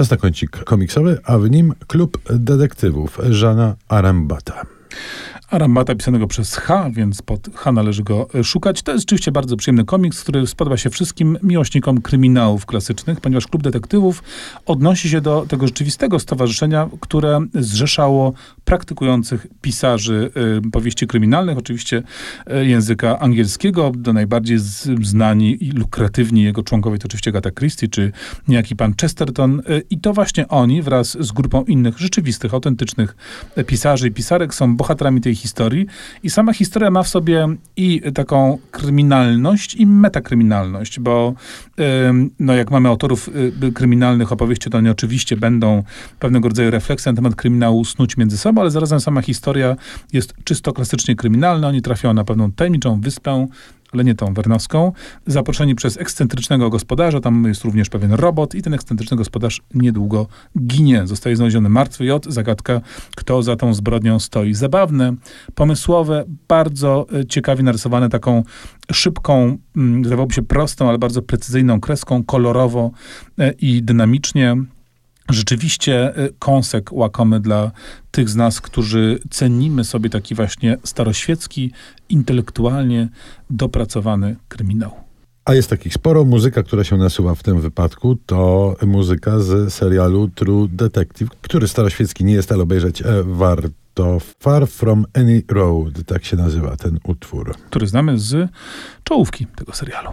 Czas na kącik komiksowy, a w nim klub detektywów Żana Arambata. Arambata pisanego przez H, więc pod H należy go e, szukać. To jest rzeczywiście bardzo przyjemny komiks, który spodoba się wszystkim miłośnikom kryminałów klasycznych, ponieważ Klub Detektywów odnosi się do tego rzeczywistego stowarzyszenia, które zrzeszało praktykujących pisarzy y, powieści kryminalnych, oczywiście y, języka angielskiego. Do najbardziej z, znani i lukratywni jego członkowie to oczywiście Gata Christie, czy niejaki pan Chesterton. Y, I to właśnie oni wraz z grupą innych rzeczywistych, autentycznych pisarzy i pisarek są bohaterami tej historii i sama historia ma w sobie i taką kryminalność i metakryminalność, bo no jak mamy autorów y, kryminalnych opowieści, to oni oczywiście będą pewnego rodzaju refleksję na temat kryminału snuć między sobą, ale zarazem sama historia jest czysto klasycznie kryminalna. Oni trafiają na pewną tajemniczą wyspę, Lenietą Wernowską, zaproszeni przez ekscentrycznego gospodarza. Tam jest również pewien robot i ten ekscentryczny gospodarz niedługo ginie. Zostaje znaleziony martwy i od zagadka, kto za tą zbrodnią stoi. Zabawne, pomysłowe, bardzo e, ciekawie narysowane taką szybką, mm, wydawałoby się prostą, ale bardzo precyzyjną kreską, kolorowo e, i dynamicznie. Rzeczywiście y, kąsek łakomy dla tych z nas, którzy cenimy sobie taki właśnie staroświecki, intelektualnie dopracowany kryminał. A jest takich sporo. Muzyka, która się nasuwa w tym wypadku, to muzyka z serialu True Detective, który staroświecki nie jest, ale obejrzeć e, warto. Far From Any Road, tak się nazywa ten utwór. Który znamy z czołówki tego serialu.